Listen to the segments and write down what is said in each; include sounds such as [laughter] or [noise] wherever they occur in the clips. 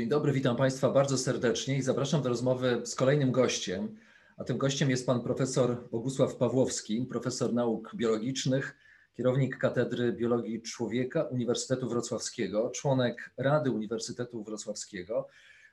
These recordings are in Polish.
Dzień dobry, witam Państwa bardzo serdecznie i zapraszam do rozmowy z kolejnym gościem. A tym gościem jest pan profesor Bogusław Pawłowski, profesor nauk biologicznych, kierownik Katedry Biologii Człowieka Uniwersytetu Wrocławskiego, członek Rady Uniwersytetu Wrocławskiego.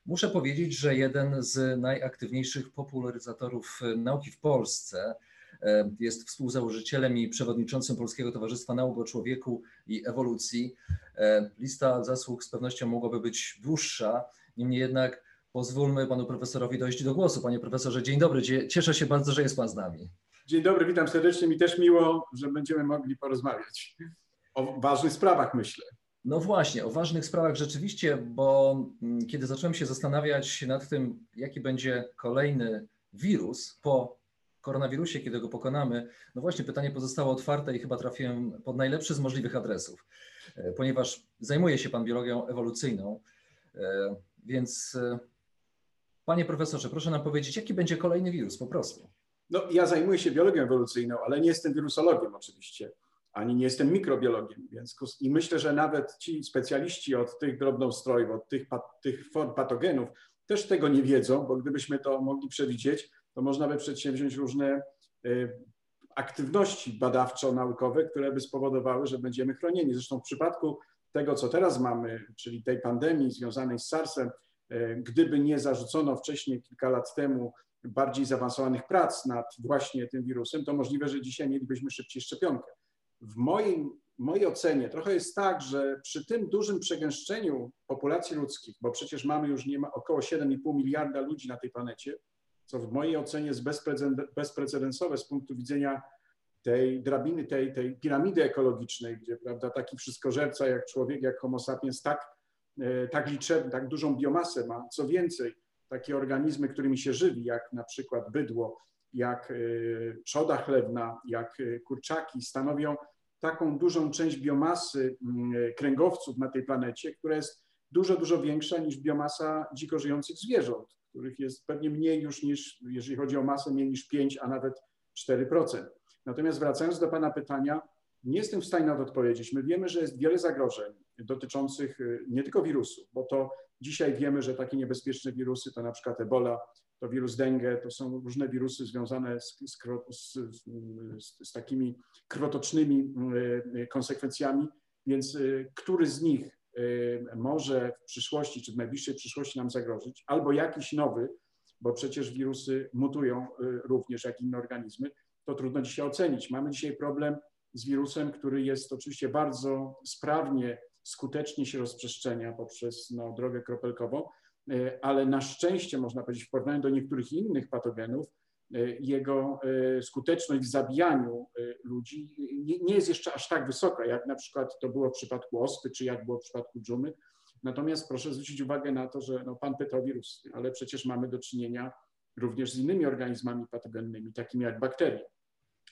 Muszę powiedzieć, że jeden z najaktywniejszych popularyzatorów nauki w Polsce. E, jest współzałożycielem i przewodniczącym Polskiego Towarzystwa Nauk o Człowieku i Ewolucji. E, lista zasług z pewnością mogłaby być dłuższa, niemniej jednak pozwólmy panu profesorowi dojść do głosu. Panie profesorze, dzień dobry, cieszę się bardzo, że jest pan z nami. Dzień dobry, witam serdecznie. Mi też miło, że będziemy mogli porozmawiać o ważnych sprawach, myślę. No właśnie, o ważnych sprawach rzeczywiście, bo mm, kiedy zacząłem się zastanawiać nad tym, jaki będzie kolejny wirus po koronawirusie, kiedy go pokonamy, no właśnie pytanie pozostało otwarte i chyba trafiłem pod najlepszy z możliwych adresów, e, ponieważ zajmuje się Pan biologią ewolucyjną, e, więc e, Panie profesorze, proszę nam powiedzieć, jaki będzie kolejny wirus po prostu? No, ja zajmuję się biologią ewolucyjną, ale nie jestem wirusologiem oczywiście, ani nie jestem mikrobiologiem, więc i myślę, że nawet ci specjaliści od tych drobnoustrojów, od tych, tych form patogenów też tego nie wiedzą, bo gdybyśmy to mogli przewidzieć, to można by przedsięwziąć różne y, aktywności badawczo-naukowe, które by spowodowały, że będziemy chronieni. Zresztą w przypadku tego, co teraz mamy, czyli tej pandemii związanej z SARS-em, y, gdyby nie zarzucono wcześniej, kilka lat temu, bardziej zaawansowanych prac nad właśnie tym wirusem, to możliwe, że dzisiaj mielibyśmy szybciej szczepionkę. W moim, mojej ocenie trochę jest tak, że przy tym dużym przegęszczeniu populacji ludzkich, bo przecież mamy już nie ma około 7,5 miliarda ludzi na tej planecie, co w mojej ocenie jest bezprecedensowe z punktu widzenia tej drabiny, tej, tej piramidy ekologicznej, gdzie prawda, taki wszystkożerca jak człowiek, jak homo sapiens tak, e, tak liczebny, tak dużą biomasę ma. Co więcej, takie organizmy, którymi się żywi, jak na przykład bydło, jak e, trzoda chlewna, jak e, kurczaki, stanowią taką dużą część biomasy mm, kręgowców na tej planecie, która jest dużo, dużo większa niż biomasa dziko żyjących zwierząt których jest pewnie mniej już niż, jeżeli chodzi o masę, mniej niż 5, a nawet 4%. Natomiast wracając do Pana pytania, nie jestem w stanie na to odpowiedzieć. My wiemy, że jest wiele zagrożeń dotyczących y, nie tylko wirusu, bo to dzisiaj wiemy, że takie niebezpieczne wirusy to na przykład Ebola, to wirus dengue, to są różne wirusy związane z, z, z, z takimi krwotocznymi y, y, konsekwencjami, więc który z nich może w przyszłości czy w najbliższej przyszłości nam zagrozić, albo jakiś nowy, bo przecież wirusy mutują y, również jak inne organizmy, to trudno dzisiaj ocenić. Mamy dzisiaj problem z wirusem, który jest oczywiście bardzo sprawnie, skutecznie się rozprzestrzenia poprzez no, drogę kropelkową, y, ale na szczęście, można powiedzieć, w porównaniu do niektórych innych patogenów, Y, jego y, skuteczność w zabijaniu y, ludzi nie jest jeszcze aż tak wysoka, jak na przykład to było w przypadku ospy, czy jak było w przypadku dżumy. Natomiast proszę zwrócić uwagę na to, że no, pan pytał wirusy, ale przecież mamy do czynienia również z innymi organizmami patogennymi, takimi jak bakterie.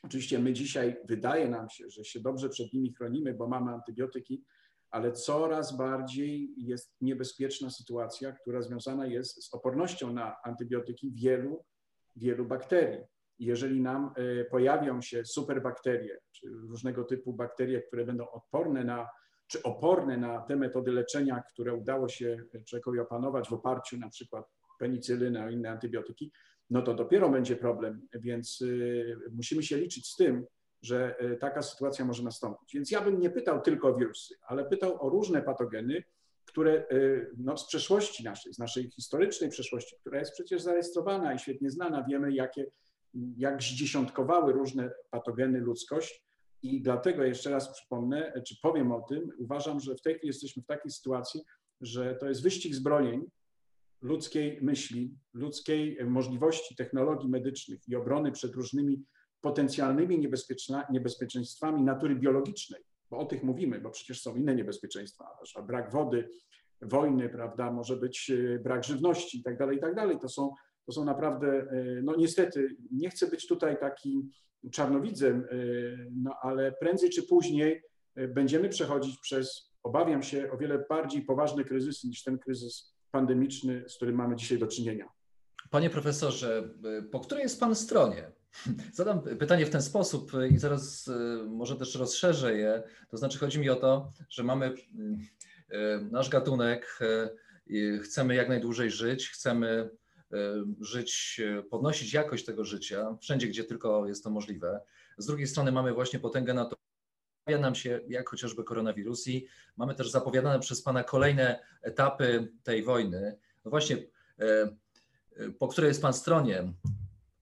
Oczywiście my dzisiaj wydaje nam się, że się dobrze przed nimi chronimy, bo mamy antybiotyki, ale coraz bardziej jest niebezpieczna sytuacja, która związana jest z opornością na antybiotyki wielu wielu bakterii. Jeżeli nam e, pojawią się superbakterie, czy różnego typu bakterie, które będą odporne na, czy oporne na te metody leczenia, które udało się człowiekowi opanować w oparciu na przykład penicylynę a inne antybiotyki, no to dopiero będzie problem, więc e, musimy się liczyć z tym, że e, taka sytuacja może nastąpić. Więc ja bym nie pytał tylko o wirusy, ale pytał o różne patogeny, które y, no, z przeszłości naszej, z naszej historycznej przeszłości, która jest przecież zarejestrowana i świetnie znana, wiemy, jakie, jak zdziesiątkowały różne patogeny ludzkość. I dlatego jeszcze raz przypomnę, czy powiem o tym, uważam, że w tej chwili jesteśmy w takiej sytuacji, że to jest wyścig zbrojeń ludzkiej myśli, ludzkiej możliwości technologii medycznych i obrony przed różnymi potencjalnymi niebezpieczeństwami natury biologicznej, bo o tych mówimy, bo przecież są inne niebezpieczeństwa, brak wody, wojny, prawda, może być brak żywności i tak dalej, i tak dalej. To są, to są naprawdę, no niestety, nie chcę być tutaj taki czarnowidzem, no ale prędzej czy później będziemy przechodzić przez, obawiam się, o wiele bardziej poważne kryzysy niż ten kryzys pandemiczny, z którym mamy dzisiaj do czynienia. Panie profesorze, po której jest Pan stronie? Zadam pytanie w ten sposób i zaraz e, może też rozszerzę je. To znaczy, chodzi mi o to, że mamy e, nasz gatunek, chcemy jak najdłużej żyć, chcemy żyć, podnosić jakość tego życia wszędzie, gdzie tylko jest to możliwe. Z drugiej strony mamy właśnie potęgę na to, nam się, jak chociażby koronawirus, i mamy też zapowiadane przez Pana kolejne etapy tej wojny. No właśnie, po której jest Pan stronie,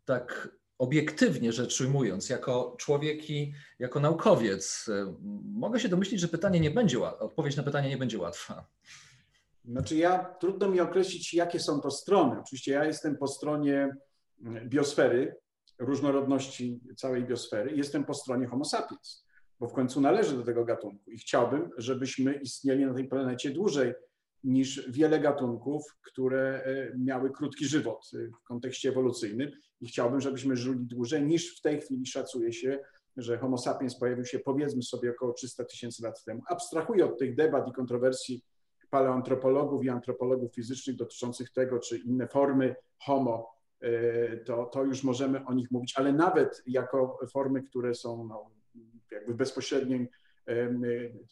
tak obiektywnie rzecz ujmując, jako człowiek i jako naukowiec, mogę się domyślić, że pytanie nie będzie, odpowiedź na pytanie nie będzie łatwa. Znaczy ja, trudno mi określić, jakie są to strony. Oczywiście ja jestem po stronie biosfery, różnorodności całej biosfery, jestem po stronie homo sapiens, bo w końcu należy do tego gatunku i chciałbym, żebyśmy istnieli na tej planecie dłużej, niż wiele gatunków, które e, miały krótki żywot e, w kontekście ewolucyjnym i chciałbym, żebyśmy żyli dłużej niż w tej chwili szacuje się, że Homo sapiens pojawił się powiedzmy sobie około 300 tysięcy lat temu. Abstrahuję od tych debat i kontrowersji paleoantropologów i antropologów fizycznych dotyczących tego, czy inne formy Homo, e, to, to już możemy o nich mówić, ale nawet jako formy, które są no, jakby w bezpośrednim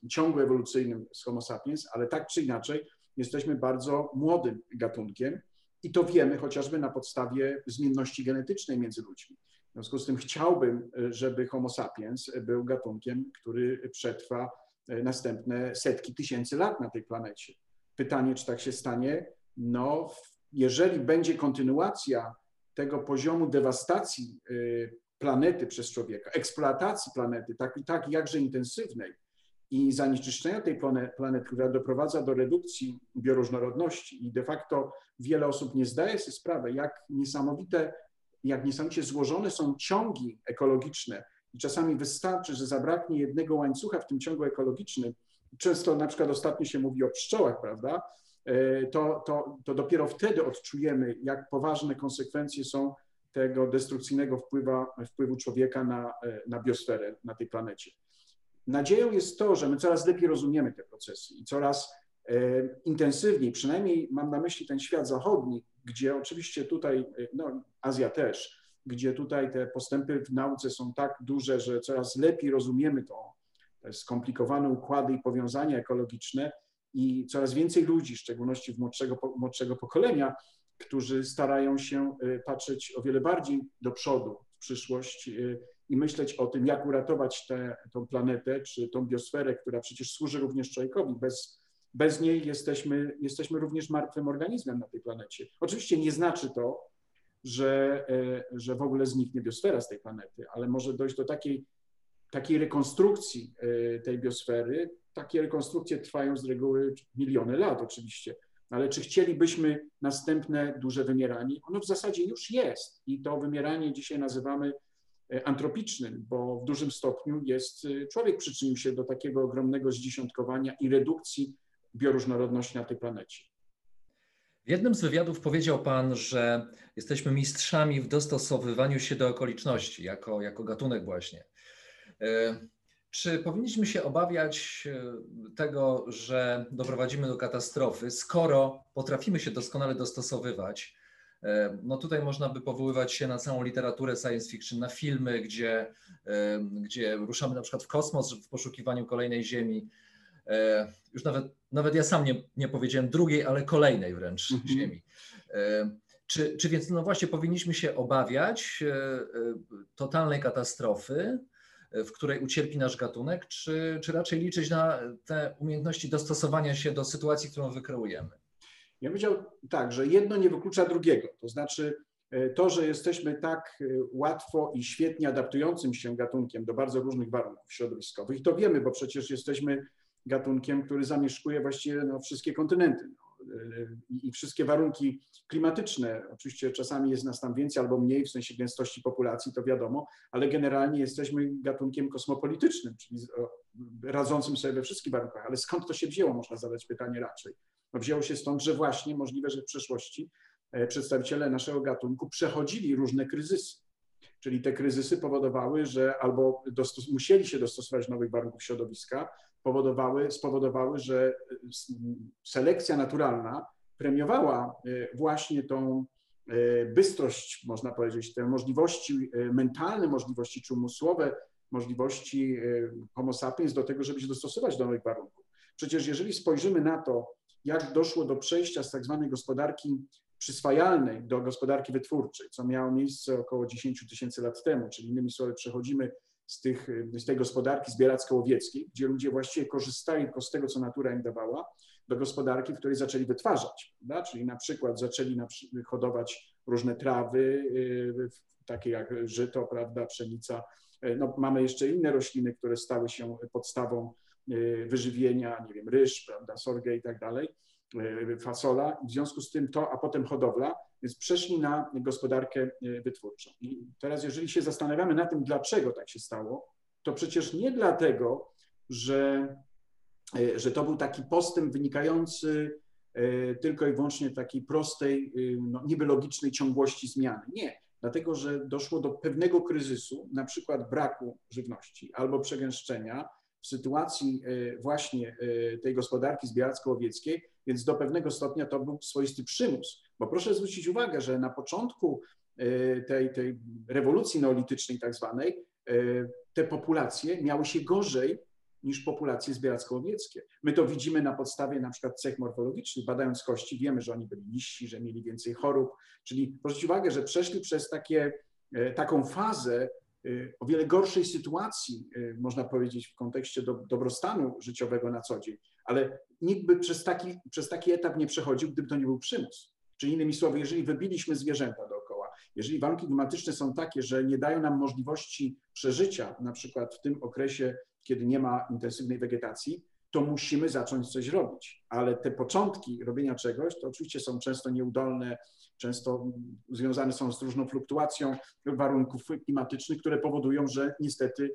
ciągu ewolucyjnym z Homo sapiens, ale tak czy inaczej jesteśmy bardzo młodym gatunkiem i to wiemy chociażby na podstawie zmienności genetycznej między ludźmi. W związku z tym chciałbym, żeby Homo sapiens był gatunkiem, który przetrwa e, następne setki tysięcy lat na tej planecie. Pytanie, czy tak się stanie? No, jeżeli będzie kontynuacja tego poziomu dewastacji e, planety przez człowieka, eksploatacji planety, tak i tak jakże intensywnej, i zanieczyszczenia tej planety, która doprowadza do redukcji bioróżnorodności i de facto wiele osób nie zdaje sobie sprawy, jak niesamowite, jak niesamowicie złożone są ciągi ekologiczne. I czasami wystarczy, że zabraknie jednego łańcucha w tym ciągu ekologicznym, często na przykład ostatnio się mówi o pszczołach, prawda, e, to, to, to dopiero wtedy odczujemy, jak poważne konsekwencje są tego destrukcyjnego wpływa, wpływu człowieka na, e, na biosferę na tej planecie. Nadzieją jest to, że my coraz lepiej rozumiemy te procesy i coraz e, intensywniej, przynajmniej mam na myśli ten świat zachodni, gdzie oczywiście tutaj, e, no Azja też, gdzie tutaj te postępy w nauce są tak duże, że coraz lepiej rozumiemy to, te skomplikowane układy i powiązania ekologiczne i coraz więcej ludzi, w szczególności w młodszego, młodszego pokolenia, którzy starają się e, patrzeć o wiele bardziej do przodu, w przyszłość i myśleć o tym, jak uratować tę planetę, czy tą biosferę, która przecież służy również człowiekowi. Bez, bez niej jesteśmy, jesteśmy również martwym organizmem na tej planecie. Oczywiście nie znaczy to, że, e, że w ogóle zniknie biosfera z tej planety, ale może dojść do takiej, takiej rekonstrukcji e, tej biosfery. Takie rekonstrukcje trwają z reguły miliony lat oczywiście, ale czy chcielibyśmy następne duże wymieranie? Ono w zasadzie już jest i to wymieranie dzisiaj nazywamy antropicznym, bo w dużym stopniu jest e, człowiek przyczynił się do takiego ogromnego zdziesiątkowania i redukcji bioróżnorodności na tej planecie. W jednym z wywiadów powiedział Pan, że jesteśmy mistrzami w dostosowywaniu się do okoliczności, jako, jako gatunek właśnie. E, czy powinniśmy się obawiać tego, że doprowadzimy do katastrofy, skoro potrafimy się doskonale dostosowywać E, no tutaj można by powoływać się na całą literaturę science fiction, na filmy, gdzie, e, gdzie ruszamy na przykład w kosmos w poszukiwaniu kolejnej Ziemi. E, już nawet, nawet ja sam nie, nie powiedziałem drugiej, ale kolejnej wręcz mhm. Ziemi. Czy, czy więc no właśnie powinniśmy się obawiać totalnej katastrofy, w której ucierpi nasz gatunek, czy, czy raczej liczyć na te umiejętności dostosowania się do sytuacji, którą wykreujemy? Ja bym powiedział tak, że jedno nie wyklucza drugiego. To znaczy e, to, że jesteśmy tak e, łatwo i świetnie adaptującym się gatunkiem do bardzo różnych warunków środowiskowych. I to wiemy, bo przecież jesteśmy gatunkiem, który zamieszkuje właściwie no, wszystkie kontynenty. No, i wszystkie warunki klimatyczne. Oczywiście czasami jest nas tam więcej albo mniej w sensie gęstości populacji, to wiadomo, ale generalnie jesteśmy gatunkiem kosmopolitycznym, czyli radzącym sobie we wszystkich warunkach. Ale skąd to się wzięło, można zadać pytanie raczej. Wzięło się stąd, że właśnie możliwe, że w przeszłości przedstawiciele naszego gatunku przechodzili różne kryzysy. Czyli te kryzysy powodowały, że albo musieli się dostosować do nowych warunków środowiska, powodowały, spowodowały, że selekcja naturalna premiowała e, właśnie tą e, bystrość, można powiedzieć, te możliwości e, mentalne, możliwości czy umysłowe, możliwości homo sapiens do tego, żeby się dostosować do nowych warunków. Przecież jeżeli spojrzymy na to, jak doszło do przejścia z tak zwanej gospodarki przyswajalnej do gospodarki wytwórczej, co miało miejsce około 10 tysięcy lat temu, czyli innymi słowy przechodzimy z, tych, z tej gospodarki zbieracko-łowieckiej, gdzie ludzie właściwie korzystali tylko z tego, co natura im dawała, do gospodarki, w której zaczęli wytwarzać. Prawda? Czyli na przykład zaczęli na, hodować różne trawy, y, takie jak żyto, prawda, pszenica. Y, no, mamy jeszcze inne rośliny, które stały się podstawą wyżywienia, nie wiem, ryż, prawda, sorgę i tak dalej. E, fasola, w związku z tym to, a potem hodowla, więc przeszli na gospodarkę e, wytwórczą. I teraz, jeżeli się zastanawiamy na tym, dlaczego tak się stało, to przecież nie dlatego, że, że to był taki postęp wynikający tylko i wyłącznie takiej prostej, no, niby logicznej ciągłości zmiany. Nie, dlatego że doszło do pewnego kryzysu, na przykład braku żywności albo przegęszczenia w sytuacji właśnie tej gospodarki zbieracko-łowieckiej, więc do pewnego stopnia to był swoisty przymus. Bo proszę zwrócić uwagę, że na początku e, tej, tej rewolucji neolitycznej tak zwanej, e, te populacje miały się gorzej niż populacje zbieracko-łowieckie. My to widzimy na podstawie na przykład cech morfologicznych. Badając kości wiemy, że oni byli niżsi, że mieli więcej chorób. Czyli zwrócić uwagę, że przeszli przez takie, e, taką fazę o wiele gorszej sytuacji, można powiedzieć, w kontekście do, dobrostanu życiowego na co dzień ale nikt by przez taki, przez taki etap nie przechodził, gdyby to nie był przymus. Czyli innymi słowy, jeżeli wybiliśmy zwierzęta dookoła, jeżeli warunki klimatyczne są takie, że nie dają nam możliwości przeżycia, na przykład w tym okresie, kiedy nie ma intensywnej wegetacji, to musimy zacząć coś robić. Ale te początki robienia czegoś to oczywiście są często nieudolne, często związane są z różną fluktuacją warunków klimatycznych, które powodują, że niestety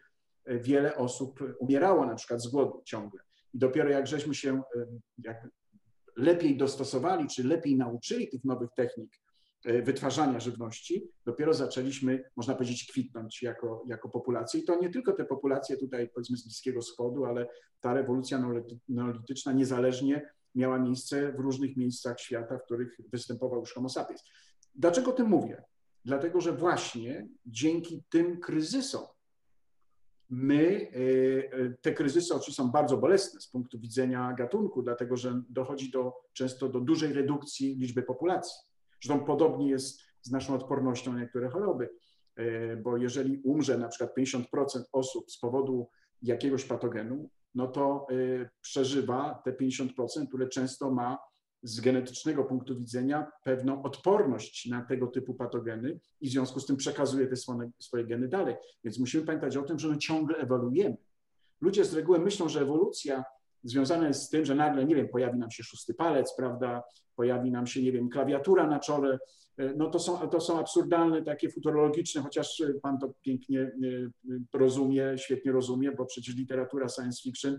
wiele osób umierało na przykład z głodu ciągle. I dopiero jak żeśmy się jak lepiej dostosowali, czy lepiej nauczyli tych nowych technik e, wytwarzania żywności, dopiero zaczęliśmy, można powiedzieć, kwitnąć jako, jako populacja. I to nie tylko te populacje tutaj, powiedzmy, z Bliskiego Wschodu, ale ta rewolucja neolityczna niezależnie miała miejsce w różnych miejscach świata, w których występował już Homo sapiens. Dlaczego o tym mówię? Dlatego, że właśnie dzięki tym kryzysom, My, e, e, te kryzysy oczywiście są bardzo bolesne z punktu widzenia gatunku, dlatego że dochodzi do, często do dużej redukcji liczby populacji. Zresztą podobnie jest z naszą odpornością na niektóre choroby, e, bo jeżeli umrze na przykład 50% osób z powodu jakiegoś patogenu, no to przeżywa te 50%, które często ma z genetycznego punktu widzenia pewną odporność na tego typu patogeny i w związku z tym przekazuje te swoje, swoje geny dalej. Więc musimy pamiętać o tym, że my ciągle ewoluujemy. Ludzie z reguły myślą, że ewolucja związana jest z tym, że nagle, nie wiem, pojawi nam się szósty palec, prawda, pojawi nam się, nie wiem, klawiatura na czole. No to są, to są absurdalne, takie futurologiczne, chociaż pan to pięknie e, rozumie, świetnie rozumie, bo przecież literatura science fiction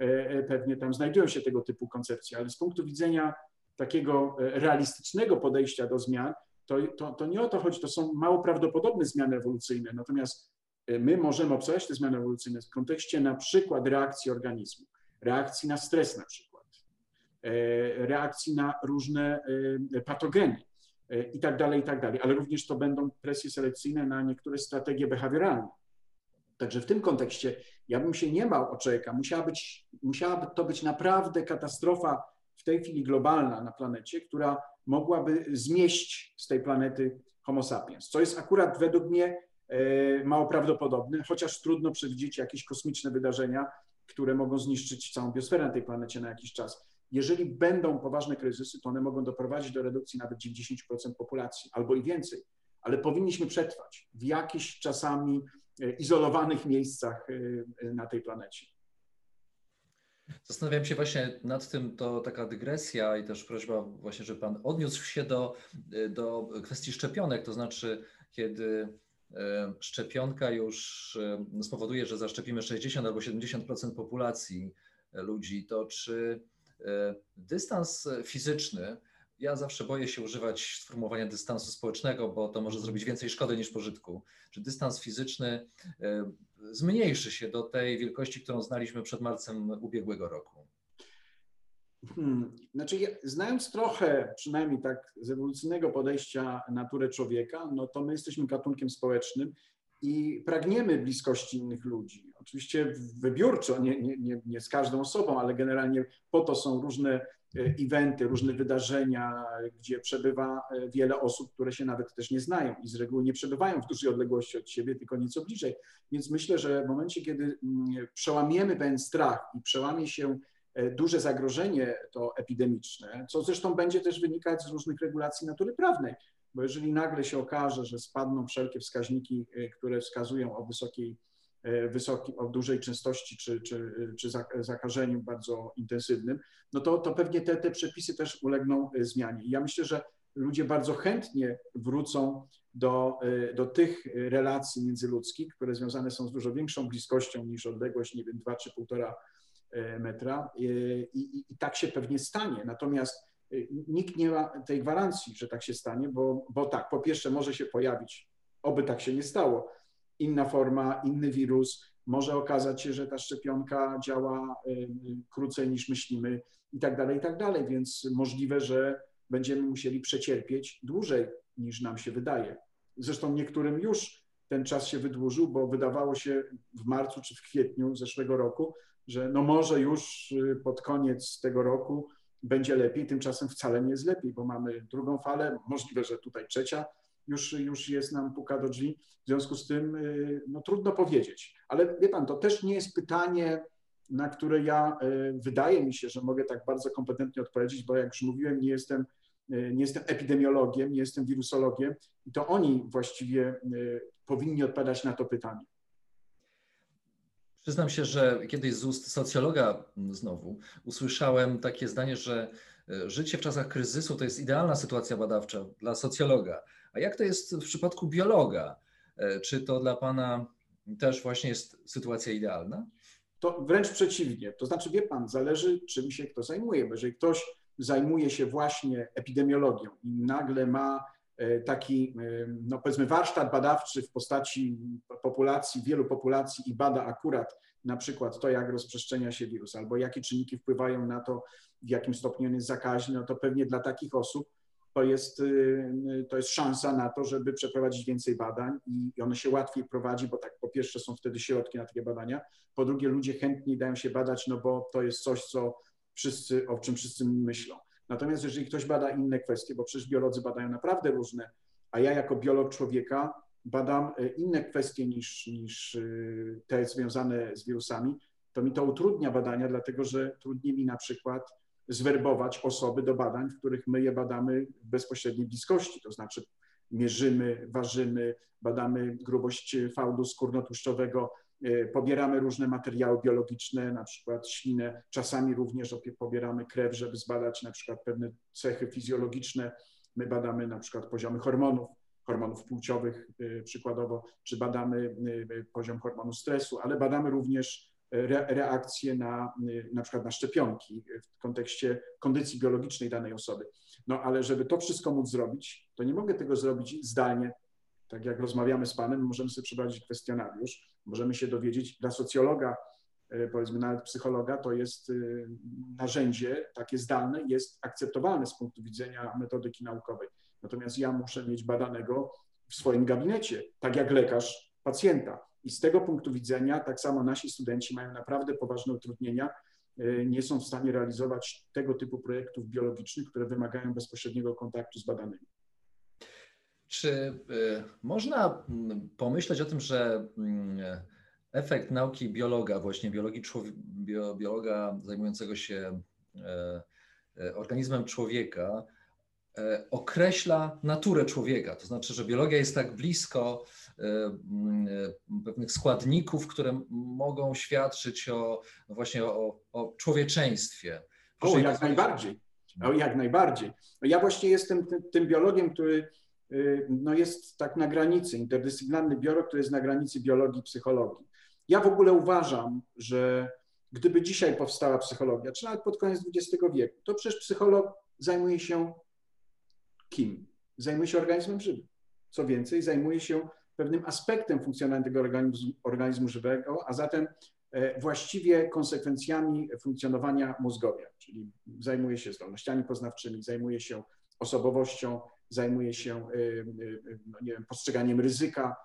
e, e, pewnie tam znajdują się tego typu koncepcje, ale z punktu widzenia takiego e, realistycznego podejścia do zmian, to, to, to nie o to chodzi, to są mało prawdopodobne zmiany ewolucyjne. Natomiast e, my możemy obserwować te zmiany ewolucyjne w kontekście na przykład reakcji organizmu, reakcji na stres na przykład, e, reakcji na różne patogeny i tak dalej, i tak dalej, ale również to będą presje selekcyjne na niektóre strategie behawioralne. Także w tym kontekście ja bym się nie bał o człowieka. Musiała, być, musiałaby to być naprawdę katastrofa w tej chwili globalna na planecie, która mogłaby zmieść z tej planety Homo sapiens, co jest akurat według mnie e, mało prawdopodobne, chociaż trudno przewidzieć jakieś kosmiczne wydarzenia, które mogą zniszczyć całą biosferę na tej planecie na jakiś czas. Jeżeli będą poważne kryzysy, to one mogą doprowadzić do redukcji nawet 90% populacji albo i więcej, ale powinniśmy przetrwać w jakichś czasami e, izolowanych miejscach e, na tej planecie. Zastanawiam się właśnie nad tym, to taka dygresja i też prośba właśnie, żeby Pan odniósł się do, do kwestii szczepionek, to znaczy kiedy e, szczepionka już e, spowoduje, że zaszczepimy 60 albo 70% populacji ludzi, to czy e, dystans fizyczny, ja zawsze boję się używać sformułowania dystansu społecznego, bo to może zrobić więcej szkody niż pożytku. Czy dystans fizyczny zmniejszy się do tej wielkości, którą znaliśmy przed marcem ubiegłego roku? Hmm. Znaczy, ja, znając trochę, przynajmniej tak z ewolucyjnego podejścia naturę człowieka, no to my jesteśmy gatunkiem społecznym i pragniemy bliskości innych ludzi. Oczywiście wybiórczo, nie, nie, nie, nie z każdą osobą, ale generalnie po to są różne e, eventy, różne wydarzenia, gdzie przebywa e, wiele osób, które się nawet też nie znają i z reguły nie przebywają w dużej odległości od siebie, tylko nieco bliżej. Więc myślę, że w momencie, kiedy mm, przełamiemy pewien strach i przełamie się duże zagrożenie to epidemiczne, co zresztą będzie też wynikać z różnych regulacji natury prawnej, bo jeżeli nagle się okaże, że spadną wszelkie wskaźniki, e, które wskazują o wysokiej, e, wysokiej o dużej częstości czy, czy, czy zakażeniu bardzo intensywnym, no to, to pewnie te, te przepisy też ulegną zmianie. I ja myślę, że ludzie bardzo chętnie wrócą do, do tych relacji międzyludzkich, które związane są z dużo większą bliskością niż odległość, nie wiem, 2 czy 1,5 E, metra e, i, i, i tak się pewnie stanie. Natomiast e, nikt nie ma tej gwarancji, że tak się stanie, bo, bo tak, po pierwsze może się pojawić, oby tak się nie stało, inna forma, inny wirus, może okazać się, że ta szczepionka działa krócej niż myślimy i tak dalej, i tak dalej, więc możliwe, że będziemy musieli przecierpieć dłużej niż nam się wydaje. Zresztą niektórym już ten czas się wydłużył, bo wydawało się w marcu czy w kwietniu zeszłego roku, że no może już y, pod koniec tego roku będzie lepiej, tymczasem wcale nie jest lepiej, bo mamy drugą falę, możliwe, że tutaj trzecia już, już jest nam puka do drzwi. W związku z tym y, no, trudno powiedzieć. Ale wie pan, to też nie jest pytanie, na które ja y, wydaje mi się, że mogę tak bardzo kompetentnie odpowiedzieć, bo jak już mówiłem, nie jestem, nie jestem epidemiologiem, nie jestem wirusologiem i to oni właściwie powinni odpowiadać na to pytanie. Przyznam się, że kiedyś z ust socjologa mm, znowu usłyszałem takie zdanie, że e, życie w czasach kryzysu to jest idealna sytuacja badawcza dla socjologa. A jak to jest w przypadku biologa? E, czy to dla Pana też właśnie jest sytuacja idealna? To wręcz przeciwnie. To znaczy, wie Pan, zależy czym się kto zajmuje. Bo jeżeli ktoś zajmuje się właśnie epidemiologią i nagle ma taki, no powiedzmy, warsztat badawczy w postaci populacji, wielu populacji i bada akurat na przykład to, jak rozprzestrzenia się wirus, albo jakie czynniki wpływają na to, w jakim stopniu on jest zakaźny, no to pewnie dla takich osób to jest, y, to jest szansa na to, żeby przeprowadzić więcej badań i one się łatwiej prowadzi, bo tak po pierwsze są wtedy środki na takie badania, po drugie ludzie chętniej dają się badać, no bo to jest coś, co wszyscy, o czym wszyscy myślą. Natomiast jeżeli ktoś bada inne kwestie, bo przecież biolodzy badają naprawdę różne, a ja jako biolog człowieka badam e, inne kwestie niż, niż e, te związane z wirusami, to mi to utrudnia badania, dlatego że trudniej mi na przykład zwerbować osoby do badań, w których my je badamy w bezpośredniej bliskości, to znaczy mierzymy, ważymy, badamy grubość fałdu skórnotłuszczowego, pobieramy różne materiały biologiczne, na przykład ślinę, czasami również pobieramy krew, żeby zbadać na przykład pewne cechy fizjologiczne. My badamy na przykład poziomy hormonów, hormonów płciowych y, przykładowo, czy badamy y, poziom hormonu stresu, ale badamy również re, reakcje na, y, na przykład na szczepionki w kontekście kondycji biologicznej danej osoby. No ale żeby to wszystko móc zrobić, to nie mogę tego zrobić zdalnie. Tak jak rozmawiamy z Panem, możemy sobie przeprowadzić kwestionariusz, możemy się dowiedzieć, dla socjologa, powiedzmy nawet psychologa, to jest narzędzie takie zdalne, jest akceptowalne z punktu widzenia metodyki naukowej. Natomiast ja muszę mieć badanego w swoim gabinecie, tak jak lekarz pacjenta. I z tego punktu widzenia, tak samo nasi studenci mają naprawdę poważne utrudnienia, e, nie są w stanie realizować tego typu projektów biologicznych, które wymagają bezpośredniego kontaktu z badanymi. Czy e, można mm, pomyśleć o tym, że mm, efekt nauki biologa, właśnie biologii biologa zajmującego się e, organizmem człowieka, E, określa naturę człowieka. To znaczy, że biologia jest tak blisko pewnych składników, które mogą świadczyć o no właśnie o, o człowieczeństwie. Proszę o, jak najbardziej. O, jak najbardziej. Ja właśnie jestem tym, tym biologiem, który no jest tak na granicy, interdyscyplinarny biolog, który jest na granicy biologii i psychologii. Ja w ogóle uważam, że gdyby dzisiaj powstała psychologia, czy nawet pod koniec XX wieku, to przecież psycholog zajmuje się kim? Zajmuje się organizmem żywym. Co więcej, zajmuje się pewnym aspektem funkcjonowania tego organizmu, organizmu żywego, a zatem e, właściwie konsekwencjami funkcjonowania mózgowia, czyli zajmuje się zdolnościami poznawczymi, zajmuje się osobowością, zajmuje się e, e, no nie wiem, postrzeganiem ryzyka,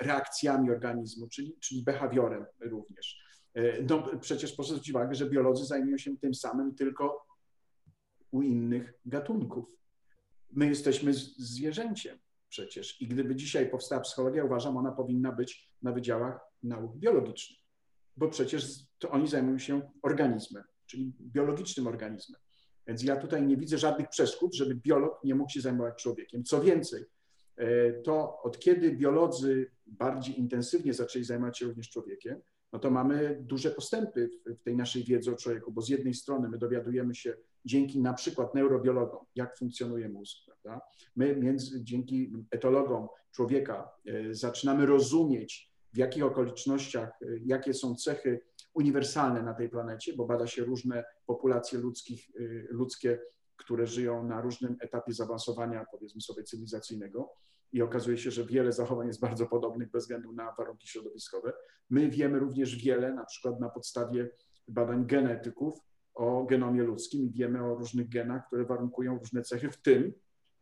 reakcjami organizmu, czyli, czyli behawiorem również. No, przecież proszę zwrócić uwagę, że biolodzy zajmują się tym samym tylko u innych gatunków. My jesteśmy zwierzęciem przecież i gdyby dzisiaj powstała psychologia, uważam, ona powinna być na wydziałach nauk biologicznych, bo przecież to oni zajmują się organizmem, czyli biologicznym organizmem. Więc ja tutaj nie widzę żadnych przeszkód, żeby biolog nie mógł się zajmować człowiekiem. Co więcej, e, to od kiedy biolodzy bardziej intensywnie zaczęli zajmować się również człowiekiem, no to mamy duże postępy w tej naszej wiedzy o człowieku, bo z jednej strony my dowiadujemy się dzięki na przykład neurobiologom, jak funkcjonuje mózg, prawda? My między, dzięki etologom człowieka e, zaczynamy rozumieć, w jakich okolicznościach, e, jakie są cechy uniwersalne na tej planecie, bo bada się różne populacje ludzkich, e, ludzkie, które żyją na różnym etapie zaawansowania, powiedzmy sobie, cywilizacyjnego i okazuje się, że wiele zachowań jest bardzo podobnych bez względu na warunki środowiskowe. My wiemy również wiele, na przykład na podstawie badań genetyków o genomie ludzkim i wiemy o różnych genach, które warunkują różne cechy, w tym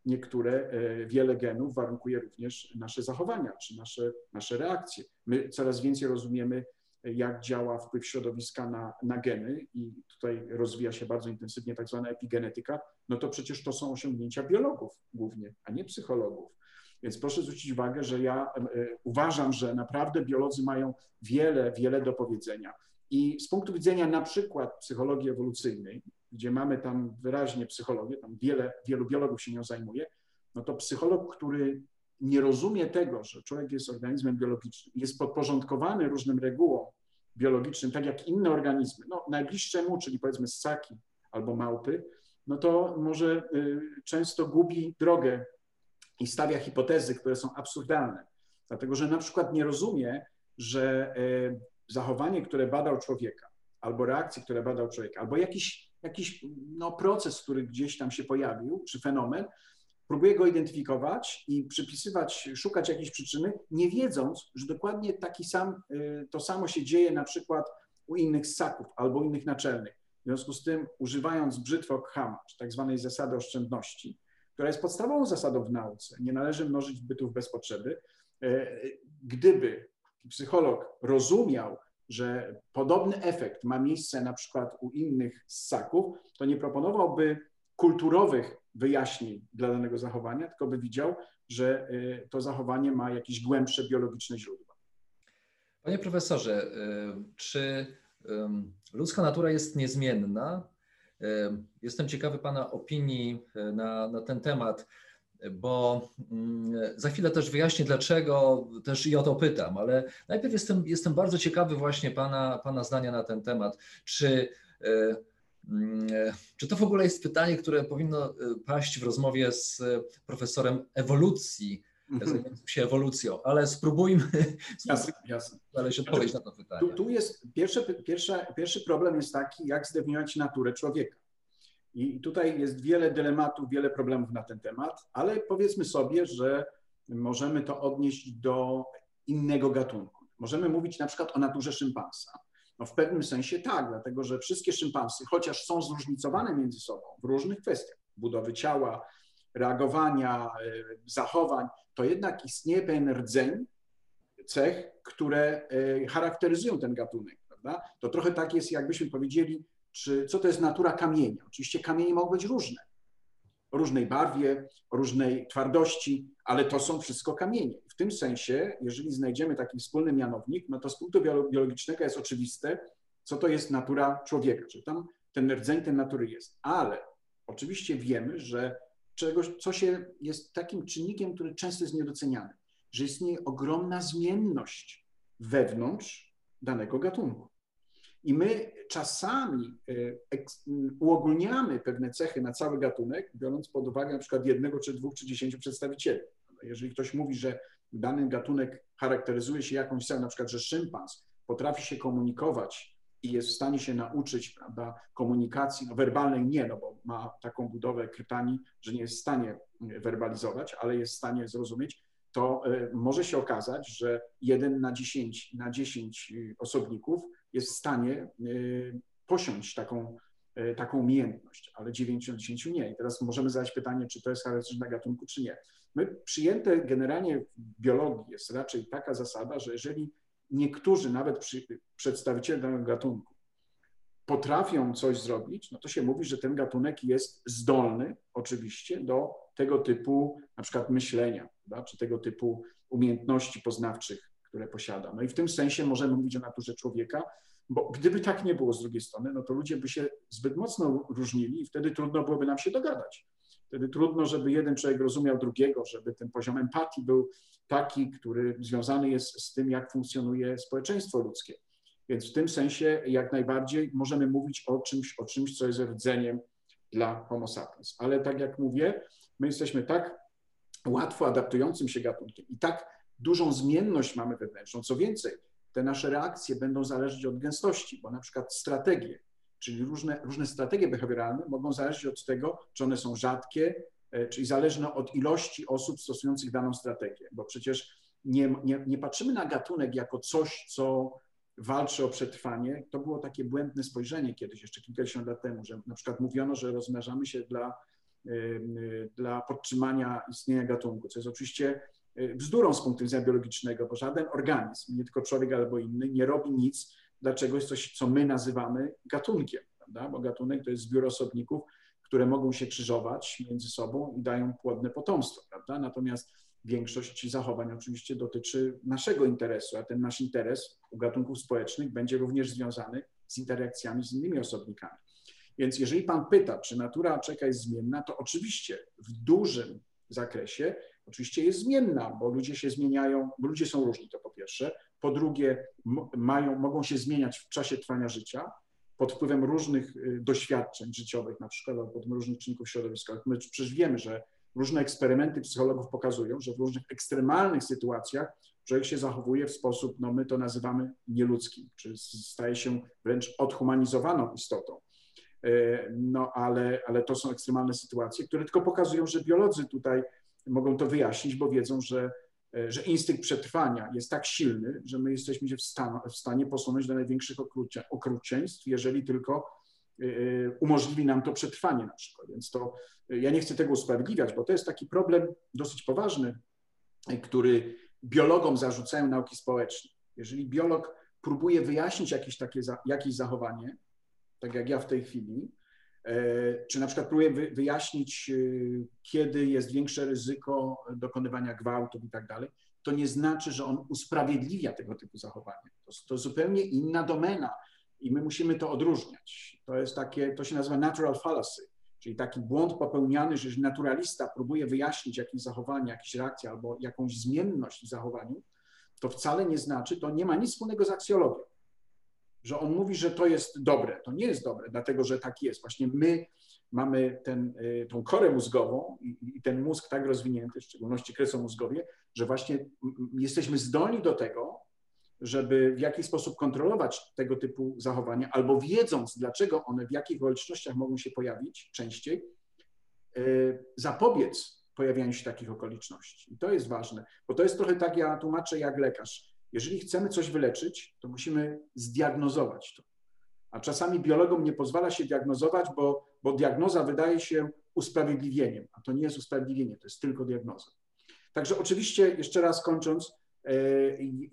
niektóre, e, wiele genów warunkuje również nasze zachowania czy nasze, nasze reakcje. My coraz więcej rozumiemy, jak działa wpływ środowiska na, na geny i tutaj rozwija się bardzo intensywnie tak zwana epigenetyka, no to przecież to są osiągnięcia biologów głównie, a nie psychologów. Więc proszę zwrócić uwagę, że ja e, uważam, że naprawdę biolodzy mają wiele, wiele do powiedzenia. I z punktu widzenia na przykład psychologii ewolucyjnej, gdzie mamy tam wyraźnie psychologię, tam wiele, wielu biologów się nią zajmuje, no to psycholog, który nie rozumie tego, że człowiek jest organizmem biologicznym, jest podporządkowany różnym regułom biologicznym, tak jak inne organizmy, no najbliższe mu, czyli powiedzmy ssaki albo małpy, no to może y, często gubi drogę i stawia hipotezy, które są absurdalne. Dlatego, że na przykład nie rozumie, że y, zachowanie, które badał człowieka, albo reakcje, które badał człowieka, albo jakiś, jakiś no, proces, który gdzieś tam się pojawił, czy fenomen, próbuje go identyfikować i przypisywać, szukać jakiejś przyczyny, nie wiedząc, że dokładnie taki sam, y, to samo się dzieje na przykład u innych ssaków albo innych naczelnych. W związku z tym, używając brzytwy Ockhama, czy tak zwanej zasady oszczędności, która jest podstawową zasadą w nauce, nie należy mnożyć bytów bez potrzeby, y, gdyby psycholog rozumiał, że podobny efekt ma miejsce na przykład u innych ssaków, to nie proponowałby kulturowych wyjaśnień dla danego zachowania, tylko by widział, że y, to zachowanie ma jakieś głębsze biologiczne źródła. Panie profesorze, y, czy ludzka natura jest niezmienna? Jestem ciekawy Pana opinii y, na, na ten temat bo mm, za chwilę też wyjaśnię dlaczego, też i o to pytam, ale najpierw jestem, jestem bardzo ciekawy właśnie pana, pana zdania na ten temat. Czy, czy to w ogóle jest pytanie, które powinno e, paść w rozmowie z profesorem ewolucji, mhm. zajmującym się ewolucją, ale spróbujmy, [laughs] jasne, jasne. znaleźć odpowiedź na to pytanie. Tu, tu jest pierwszy, pierwszy, pierwszy problem jest taki, jak zdefiniować naturę człowieka. I tutaj jest wiele dylematów, wiele problemów na ten temat, ale powiedzmy sobie, że możemy to odnieść do innego gatunku. Możemy mówić na przykład o naturze szympansa. No w pewnym sensie tak, dlatego że wszystkie szympansy, chociaż są zróżnicowane między sobą w różnych kwestiach budowy ciała, reagowania, e, zachowań, to jednak istnieje pewien rdzeń cech, które e, charakteryzują ten gatunek. Prawda? To trochę tak jest, jakbyśmy powiedzieli, czy co to jest natura kamienia. Oczywiście kamienie mogą być różne, o różnej barwie, o różnej twardości, ale to są wszystko kamienie. Tym sensie, jeżeli znajdziemy taki wspólny mianownik, no to z punktu biologicznego jest oczywiste, co to jest natura człowieka, czy tam ten rdzeń tej natury jest. Ale oczywiście wiemy, że czegoś, co się jest takim czynnikiem, który często jest niedoceniany. że istnieje ogromna zmienność wewnątrz danego gatunku. I my czasami e, uogólniamy pewne cechy na cały gatunek, biorąc pod uwagę na przykład jednego, czy dwóch, czy dziesięciu przedstawicieli. Jeżeli ktoś mówi, że dany gatunek charakteryzuje się jakąś cechą, na przykład, że szympans potrafi się komunikować i jest w stanie się nauczyć prawda, komunikacji, no werbalnej nie, no bo ma taką budowę krytanii, że nie jest w stanie werbalizować, ale jest w stanie zrozumieć, to e, może się okazać, że jeden na 10, na 10 y, osobników jest w stanie y, posiąść taką, y, taką umiejętność, ale 9 na 10 nie. I teraz możemy zadać pytanie, czy to jest charakterystyczne gatunku, czy nie. My przyjęte generalnie w biologii jest raczej taka zasada, że jeżeli niektórzy, nawet przy, przedstawiciele danego gatunku, potrafią coś zrobić, no to się mówi, że ten gatunek jest zdolny oczywiście do tego typu na przykład myślenia, prawda, czy tego typu umiejętności poznawczych, które posiada. No i w tym sensie możemy mówić o naturze człowieka, bo gdyby tak nie było z drugiej strony, no to ludzie by się zbyt mocno różnili i wtedy trudno byłoby nam się dogadać. Wtedy trudno, żeby jeden człowiek rozumiał drugiego, żeby ten poziom empatii był taki, który związany jest z tym, jak funkcjonuje społeczeństwo ludzkie. Więc w tym sensie jak najbardziej możemy mówić o czymś, o czymś, co jest rdzeniem dla Homo sapiens. Ale tak jak mówię, my jesteśmy tak łatwo adaptującym się gatunkiem i tak dużą zmienność mamy wewnętrzną. Co więcej, te nasze reakcje będą zależeć od gęstości, bo na przykład strategie, czyli różne, różne strategie behawioralne mogą zależeć od tego, czy one są rzadkie, e, czyli zależne od ilości osób stosujących daną strategię, bo przecież nie, nie, nie patrzymy na gatunek jako coś, co walczy o przetrwanie. To było takie błędne spojrzenie kiedyś, jeszcze kilkadziesiąt lat temu, że na przykład mówiono, że rozmnażamy się dla, e, dla podtrzymania istnienia gatunku, co jest oczywiście e, bzdurą z punktu widzenia biologicznego, bo żaden organizm, nie tylko człowiek albo inny, nie robi nic dla czegoś, coś, co my nazywamy gatunkiem, prawda? bo gatunek to jest zbiór osobników, które mogą się krzyżować między sobą i dają płodne potomstwo, prawda? Natomiast większość zachowań oczywiście dotyczy naszego interesu, a ten nasz interes u gatunków społecznych będzie również związany z interakcjami z innymi osobnikami. Więc jeżeli Pan pyta, czy natura czeka jest zmienna, to oczywiście w dużym zakresie oczywiście jest zmienna, bo ludzie się zmieniają, bo ludzie są różni, to po pierwsze. Po drugie, mają, mogą się zmieniać w czasie trwania życia pod wpływem różnych y, doświadczeń życiowych, na przykład, pod różnych czynników środowiskowych. My przecież wiemy, że różne eksperymenty psychologów pokazują, że w różnych ekstremalnych sytuacjach człowiek się zachowuje w sposób, no my to nazywamy nieludzkim, czy staje się wręcz odhumanizowaną istotą. Y, no ale, ale to są ekstremalne sytuacje, które tylko pokazują, że biolodzy tutaj mogą to wyjaśnić, bo wiedzą, że, e, że instynkt przetrwania jest tak silny, że my jesteśmy się w, stan, w stanie posunąć do największych okrucieństw, jeżeli tylko e, e, umożliwi nam to przetrwanie na przykład. Więc to ja nie chcę tego usprawiedliwiać, bo to jest taki problem dosyć poważny, który biologom zarzucają nauki społeczne. Jeżeli biolog próbuje wyjaśnić jakieś takie jakieś zachowanie, tak jak ja w tej chwili, E, czy na przykład próbuje wyjaśnić, e, kiedy jest większe ryzyko dokonywania gwałtów i tak dalej, to nie znaczy, że on usprawiedliwia tego typu zachowania. To, to zupełnie inna domena i my musimy to odróżniać. To jest takie, to się nazywa natural fallacy, czyli taki błąd popełniany, że naturalista próbuje wyjaśnić jakieś zachowanie, jakieś reakcje albo jakąś zmienność w zachowaniu, to wcale nie znaczy, to nie ma nic wspólnego z aksjologią że on mówi, że to jest dobre. To nie jest dobre, dlatego że tak jest. Właśnie my mamy ten, y, tą korę mózgową i, i ten mózg tak rozwinięty, w szczególności kresomózgowie, że właśnie jesteśmy zdolni do tego, żeby w jakiś sposób kontrolować tego typu zachowania, albo wiedząc, dlaczego one w jakich okolicznościach mogą się pojawić częściej, y, zapobiec pojawianiu się takich okoliczności. I to jest ważne, bo to jest trochę tak, ja tłumaczę jak lekarz. Jeżeli chcemy coś wyleczyć, to musimy zdiagnozować to. A czasami biologom nie pozwala się diagnozować, bo, bo diagnoza wydaje się usprawiedliwieniem, a to nie jest usprawiedliwienie, to jest tylko diagnoza. Także oczywiście, jeszcze raz kończąc, e,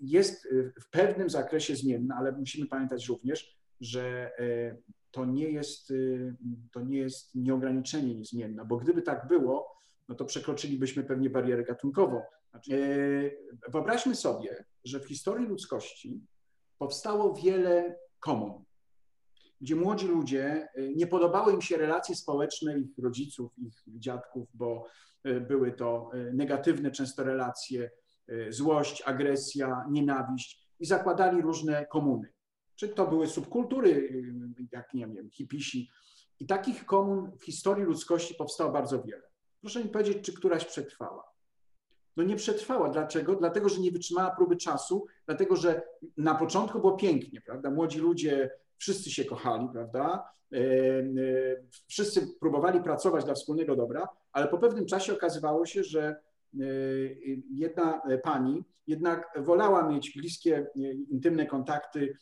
jest w pewnym zakresie zmienna, ale musimy pamiętać również, że e, to nie jest, e, to nie jest nieograniczenie niezmienna, bo gdyby tak było, no to przekroczylibyśmy pewnie barierę gatunkową. Znaczy, e, wyobraźmy sobie, że w historii ludzkości powstało wiele komun, gdzie młodzi ludzie, e, nie podobały im się relacje społeczne ich rodziców, ich dziadków, bo e, były to negatywne często relacje, złość, agresja, nienawiść i zakładali różne komuny. Czy to były subkultury, jak nie wiem, hipisi. I takich komun w historii ludzkości powstało bardzo wiele. Proszę mi powiedzieć, czy któraś przetrwała? No nie przetrwała. Dlaczego? Dlatego, że nie wytrzymała próby czasu, dlatego, że na początku było pięknie, prawda? Młodzi ludzie, wszyscy się kochali, prawda? E, e, wszyscy próbowali pracować dla wspólnego dobra, ale po pewnym czasie okazywało się, że e, jedna pani jednak wolała mieć bliskie, intymne kontakty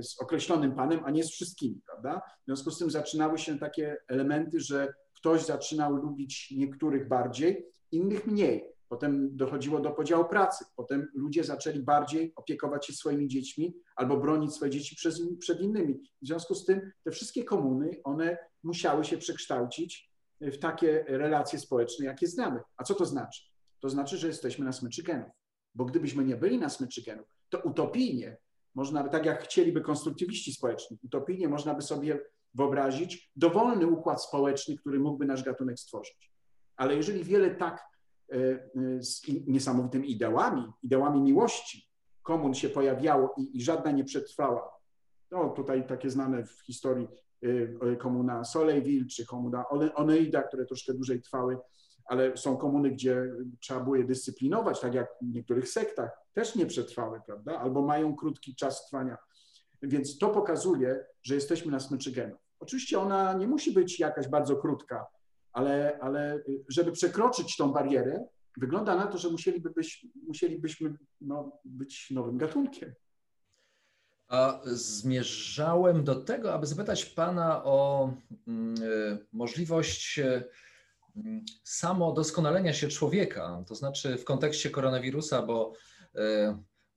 z określonym panem, a nie z wszystkimi, prawda? W związku z tym zaczynały się takie elementy, że ktoś zaczynał lubić niektórych bardziej, innych mniej. Potem dochodziło do podziału pracy. Potem ludzie zaczęli bardziej opiekować się swoimi dziećmi albo bronić swoje dzieci przed, innymi. W związku z tym te wszystkie komuny, one musiały się przekształcić w takie relacje społeczne, jakie znamy. A co to znaczy? To znaczy, że jesteśmy na smyczy genów. Bo gdybyśmy nie byli na smyczy genów, to utopijnie, można by, tak jak chcieliby konstruktywiści społeczni, utopijnie można by sobie wyobrazić dowolny układ społeczny, który mógłby nasz gatunek stworzyć. Ale jeżeli wiele tak E, e, z niesamowytymi ideałami, ideałami miłości komun się pojawiało i, i żadna nie przetrwała. No tutaj takie znane w historii e, komuna Soleilville czy komuna Oneida, które troszkę dłużej trwały, ale są komuny, gdzie trzeba było je dyscyplinować, tak jak w niektórych sektach, też nie przetrwały, prawda? Albo mają krótki czas trwania. Więc to pokazuje, że jesteśmy na smyczy genów. Oczywiście ona nie musi być jakaś bardzo krótka, ale, ale y, żeby przekroczyć tą barierę, wygląda na to, że musieliby musielibyśmy no, być nowym gatunkiem. A zmierzałem do tego, aby zapytać Pana o mm, y, możliwość y, mm, samodoskonalenia się człowieka, to znaczy w kontekście koronawirusa, bo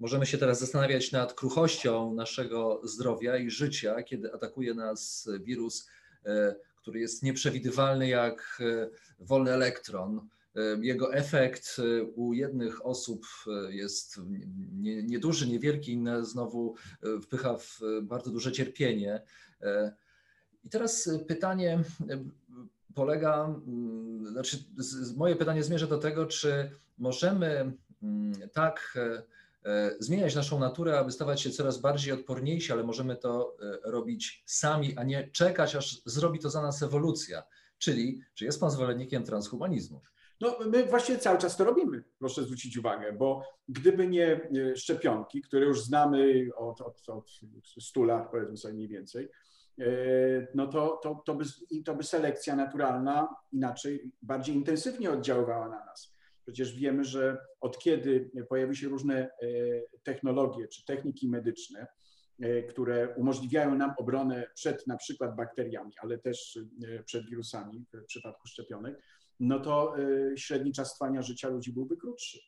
możemy się teraz zastanawiać nad kruchością naszego zdrowia i życia, kiedy atakuje nas wirus który jest nieprzewidywalny jak e, wolny elektron. E, jego efekt e, u jednych osób jest nieduży, niewielki, inne znowu wpycha w bardzo duże cierpienie. I teraz pytanie polega, mm, znaczy moje pytanie zmierza do tego, czy możemy mm, tak E, zmieniać naszą naturę, aby stawać się coraz bardziej odporniejsi, ale możemy to e, robić sami, a nie czekać, aż zrobi to za nas ewolucja. Czyli, czy jest Pan zwolennikiem transhumanizmu? No, my właśnie cały czas to robimy, proszę zwrócić uwagę, bo gdyby nie szczepionki, które już znamy od, od, od 100 lat, powiedzmy sobie mniej więcej, e, no to, to, to, by, to by selekcja naturalna inaczej, bardziej intensywnie oddziaływała na nas. Przecież wiemy, że od kiedy pojawiły się różne e, technologie czy techniki medyczne, e, które umożliwiają nam obronę przed na przykład bakteriami, ale też e, przed wirusami w przypadku szczepionek, no to średni czas trwania życia ludzi byłby krótszy.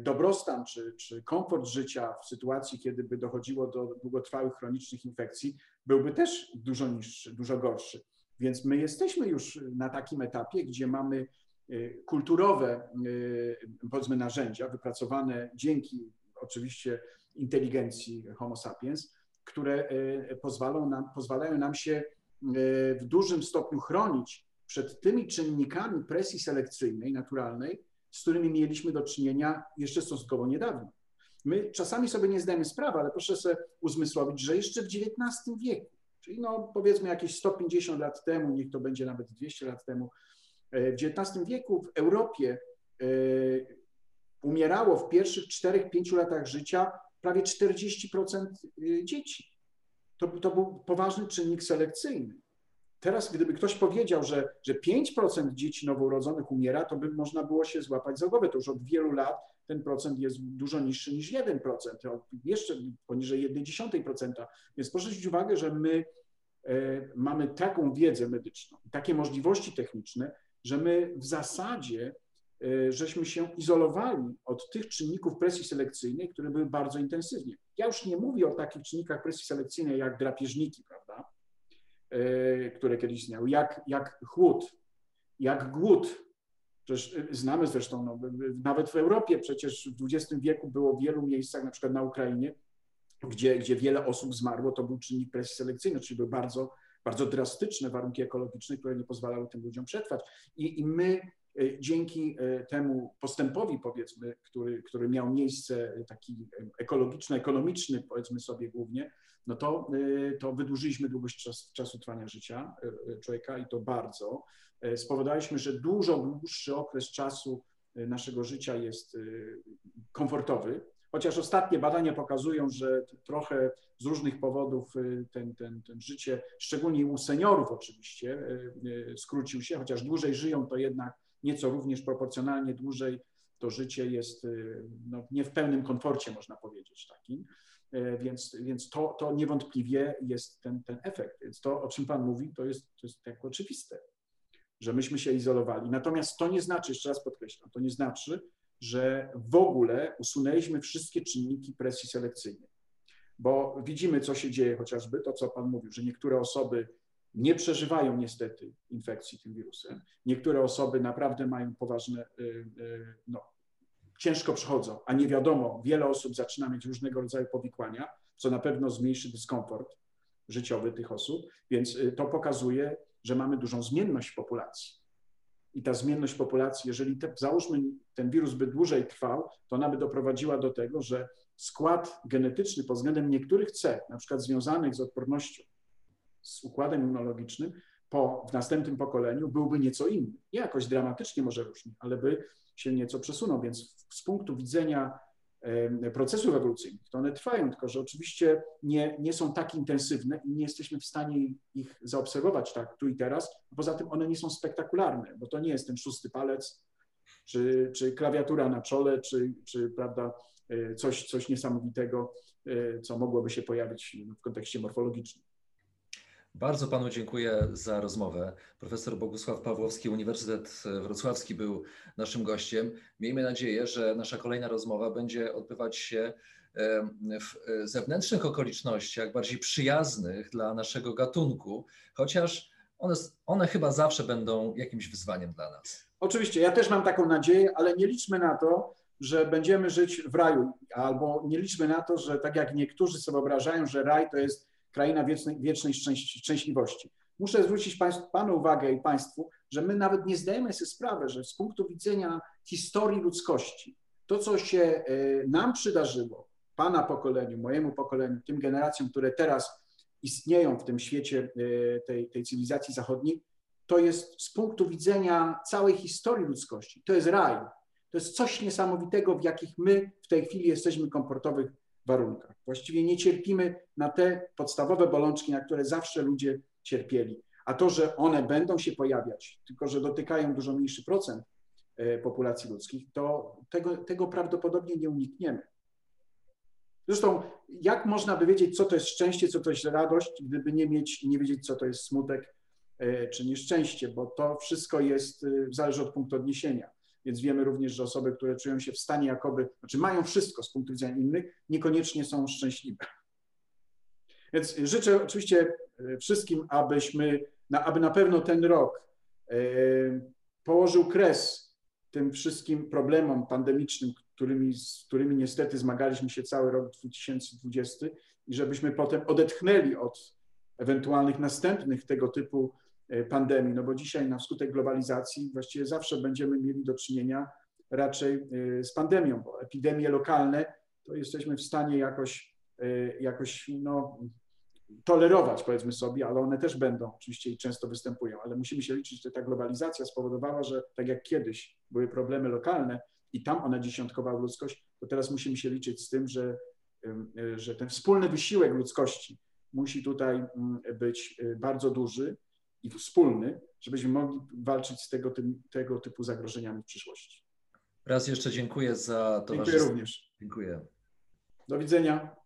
Dobrostan czy, czy komfort życia w sytuacji, kiedy by dochodziło do długotrwałych chronicznych infekcji, byłby też dużo niższy, dużo gorszy. Więc my jesteśmy już na takim etapie, gdzie mamy kulturowe, y, powiedzmy, narzędzia wypracowane dzięki oczywiście inteligencji Homo sapiens, które y, pozwalają nam, pozwalają nam się w dużym stopniu chronić przed tymi czynnikami presji selekcyjnej, naturalnej, z którymi mieliśmy do czynienia jeszcze stosunkowo niedawno. My czasami sobie nie zdajemy sprawy, ale proszę sobie uzmysłowić, że jeszcze w XIX wieku, czyli no powiedzmy jakieś 150 lat temu, niech to będzie nawet 200 lat temu, w XIX wieku w Europie e, umierało w pierwszych 4-5 latach życia prawie 40% e, dzieci. To, to był poważny czynnik selekcyjny. Teraz, gdyby ktoś powiedział, że, że 5% dzieci noworodzonych umiera, to by można było się złapać za głowę. To już od wielu lat ten procent jest dużo niższy niż 1%, jeszcze poniżej 1,1%. Więc proszę zwrócić uwagę, że my mamy taką wiedzę medyczną, takie możliwości techniczne, że my w zasadzie e, żeśmy się izolowali od tych czynników presji selekcyjnej, które były bardzo intensywnie. Ja już nie mówię o takich czynnikach presji selekcyjnej jak drapieżniki, prawda, e, które kiedyś istniały, jak, jak chłód, jak głód. Przecież e, znamy zresztą, no, nawet w Europie przecież w XX wieku było w wielu miejscach, na przykład na Ukrainie, gdzie, gdzie wiele osób zmarło, to był czynnik presji selekcyjnej, czyli były bardzo bardzo drastyczne warunki ekologiczne, które nie pozwalały tym ludziom przetrwać. I, i my dzięki temu postępowi, powiedzmy, który, który miał miejsce taki ekologiczno-ekonomiczny, powiedzmy sobie głównie, no to, to wydłużyliśmy długość czas, czasu trwania życia człowieka i to bardzo. Spowodowaliśmy, że dużo dłuższy okres czasu naszego życia jest komfortowy, chociaż ostatnie badania pokazują, że trochę z różnych powodów y, ten, ten, ten życie, szczególnie u seniorów oczywiście, y, y, skrócił się, chociaż dłużej żyją, to jednak nieco również proporcjonalnie dłużej to życie jest no, nie w pełnym komforcie, można powiedzieć takim. Więc, więc to, to niewątpliwie jest ten, ten efekt. Więc to, o czym Pan mówi, to jest, to jest tak oczywiste, że myśmy się izolowali. Natomiast to nie znaczy, jeszcze raz podkreślam, to nie znaczy, że w ogóle usunęliśmy wszystkie czynniki presji selekcyjnej. Bo widzimy, co się dzieje chociażby, to co Pan mówił, że niektóre osoby nie przeżywają niestety infekcji tym wirusem. Niektóre osoby naprawdę mają poważne, y, y, no, ciężko przechodzą, a nie wiadomo, wiele osób zaczyna mieć różnego rodzaju powikłania, co na pewno zmniejszy dyskomfort życiowy tych osób, więc y, to pokazuje, że mamy dużą zmienność populacji i ta zmienność populacji, jeżeli te, załóżmy ten wirus by dłużej trwał, to ona by doprowadziła do tego, że skład genetyczny pod względem niektórych cech, na przykład związanych z odpornością, z układem immunologicznym, po, w następnym pokoleniu byłby nieco inny. Nie jakoś dramatycznie może różnie, ale by się nieco przesunął. Więc z punktu widzenia procesów ewolucyjnych, to one trwają, tylko że oczywiście nie, nie są tak intensywne i nie jesteśmy w stanie ich zaobserwować tak tu i teraz. Poza tym one nie są spektakularne, bo to nie jest ten szósty palec, czy, czy klawiatura na czole, czy, czy prawda, e, coś, coś niesamowitego, e, co mogłoby się pojawić w kontekście morfologicznym. Bardzo panu dziękuję za rozmowę. Profesor Bogusław Pawłowski, Uniwersytet Wrocławski był naszym gościem. Miejmy nadzieję, że nasza kolejna rozmowa będzie odbywać się w zewnętrznych okolicznościach, bardziej przyjaznych dla naszego gatunku, chociaż one, one chyba zawsze będą jakimś wyzwaniem dla nas. Oczywiście, ja też mam taką nadzieję, ale nie liczmy na to, że będziemy żyć w raju, albo nie liczmy na to, że tak jak niektórzy sobie wyobrażają, że raj to jest kraina wiecznej, wiecznej szczęśliwości. Muszę zwrócić państwu, Panu uwagę i Państwu, że my nawet nie zdajemy sobie sprawy, że z punktu widzenia historii ludzkości, to co się e, nam przydarzyło, Pana pokoleniu, mojemu pokoleniu, tym generacjom, które teraz istnieją w tym świecie e, tej, tej cywilizacji zachodniej, to jest z punktu widzenia całej historii ludzkości, to jest raj. To jest coś niesamowitego, w jakich my w tej chwili jesteśmy komfortowych warunkach. Właściwie nie cierpimy na te podstawowe bolączki, na które zawsze ludzie cierpieli. A to, że one będą się pojawiać, tylko że dotykają dużo mniejszy procent e, populacji ludzkich, to tego, tego prawdopodobnie nie unikniemy. Zresztą, jak można by wiedzieć, co to jest szczęście, co to jest radość, gdyby nie mieć nie wiedzieć, co to jest smutek e, czy nieszczęście, bo to wszystko jest, e, zależy od punktu odniesienia. Więc wiemy również, że osoby, które czują się w stanie jakoby, znaczy mają wszystko z punktu widzenia innych, niekoniecznie są szczęśliwe. Więc życzę oczywiście e, wszystkim, abyśmy, aby na pewno ten rok e, położył kres tym wszystkim problemom pandemicznym, którymi, z którymi niestety zmagaliśmy się cały rok 2020 i żebyśmy potem odetchnęli od ewentualnych następnych tego typu pandemii, no bo dzisiaj na skutek globalizacji właściwie zawsze będziemy mieli do czynienia raczej e, z pandemią, bo epidemie lokalne to jesteśmy w stanie jakoś, e, jakoś no, tolerować, powiedzmy sobie, ale one też będą oczywiście i często występują, ale musimy się liczyć, że ta globalizacja spowodowała, że tak jak kiedyś były problemy lokalne i tam one dziesiątkowały ludzkość, to teraz musimy się liczyć z tym, że, że ten wspólny wysiłek ludzkości musi tutaj mm, być bardzo duży i wspólny, żebyśmy mogli walczyć z tego, tym, tego typu zagrożeniami w przyszłości. Raz jeszcze dziękuję za to. Dziękuję również. Dziękuję. Do widzenia.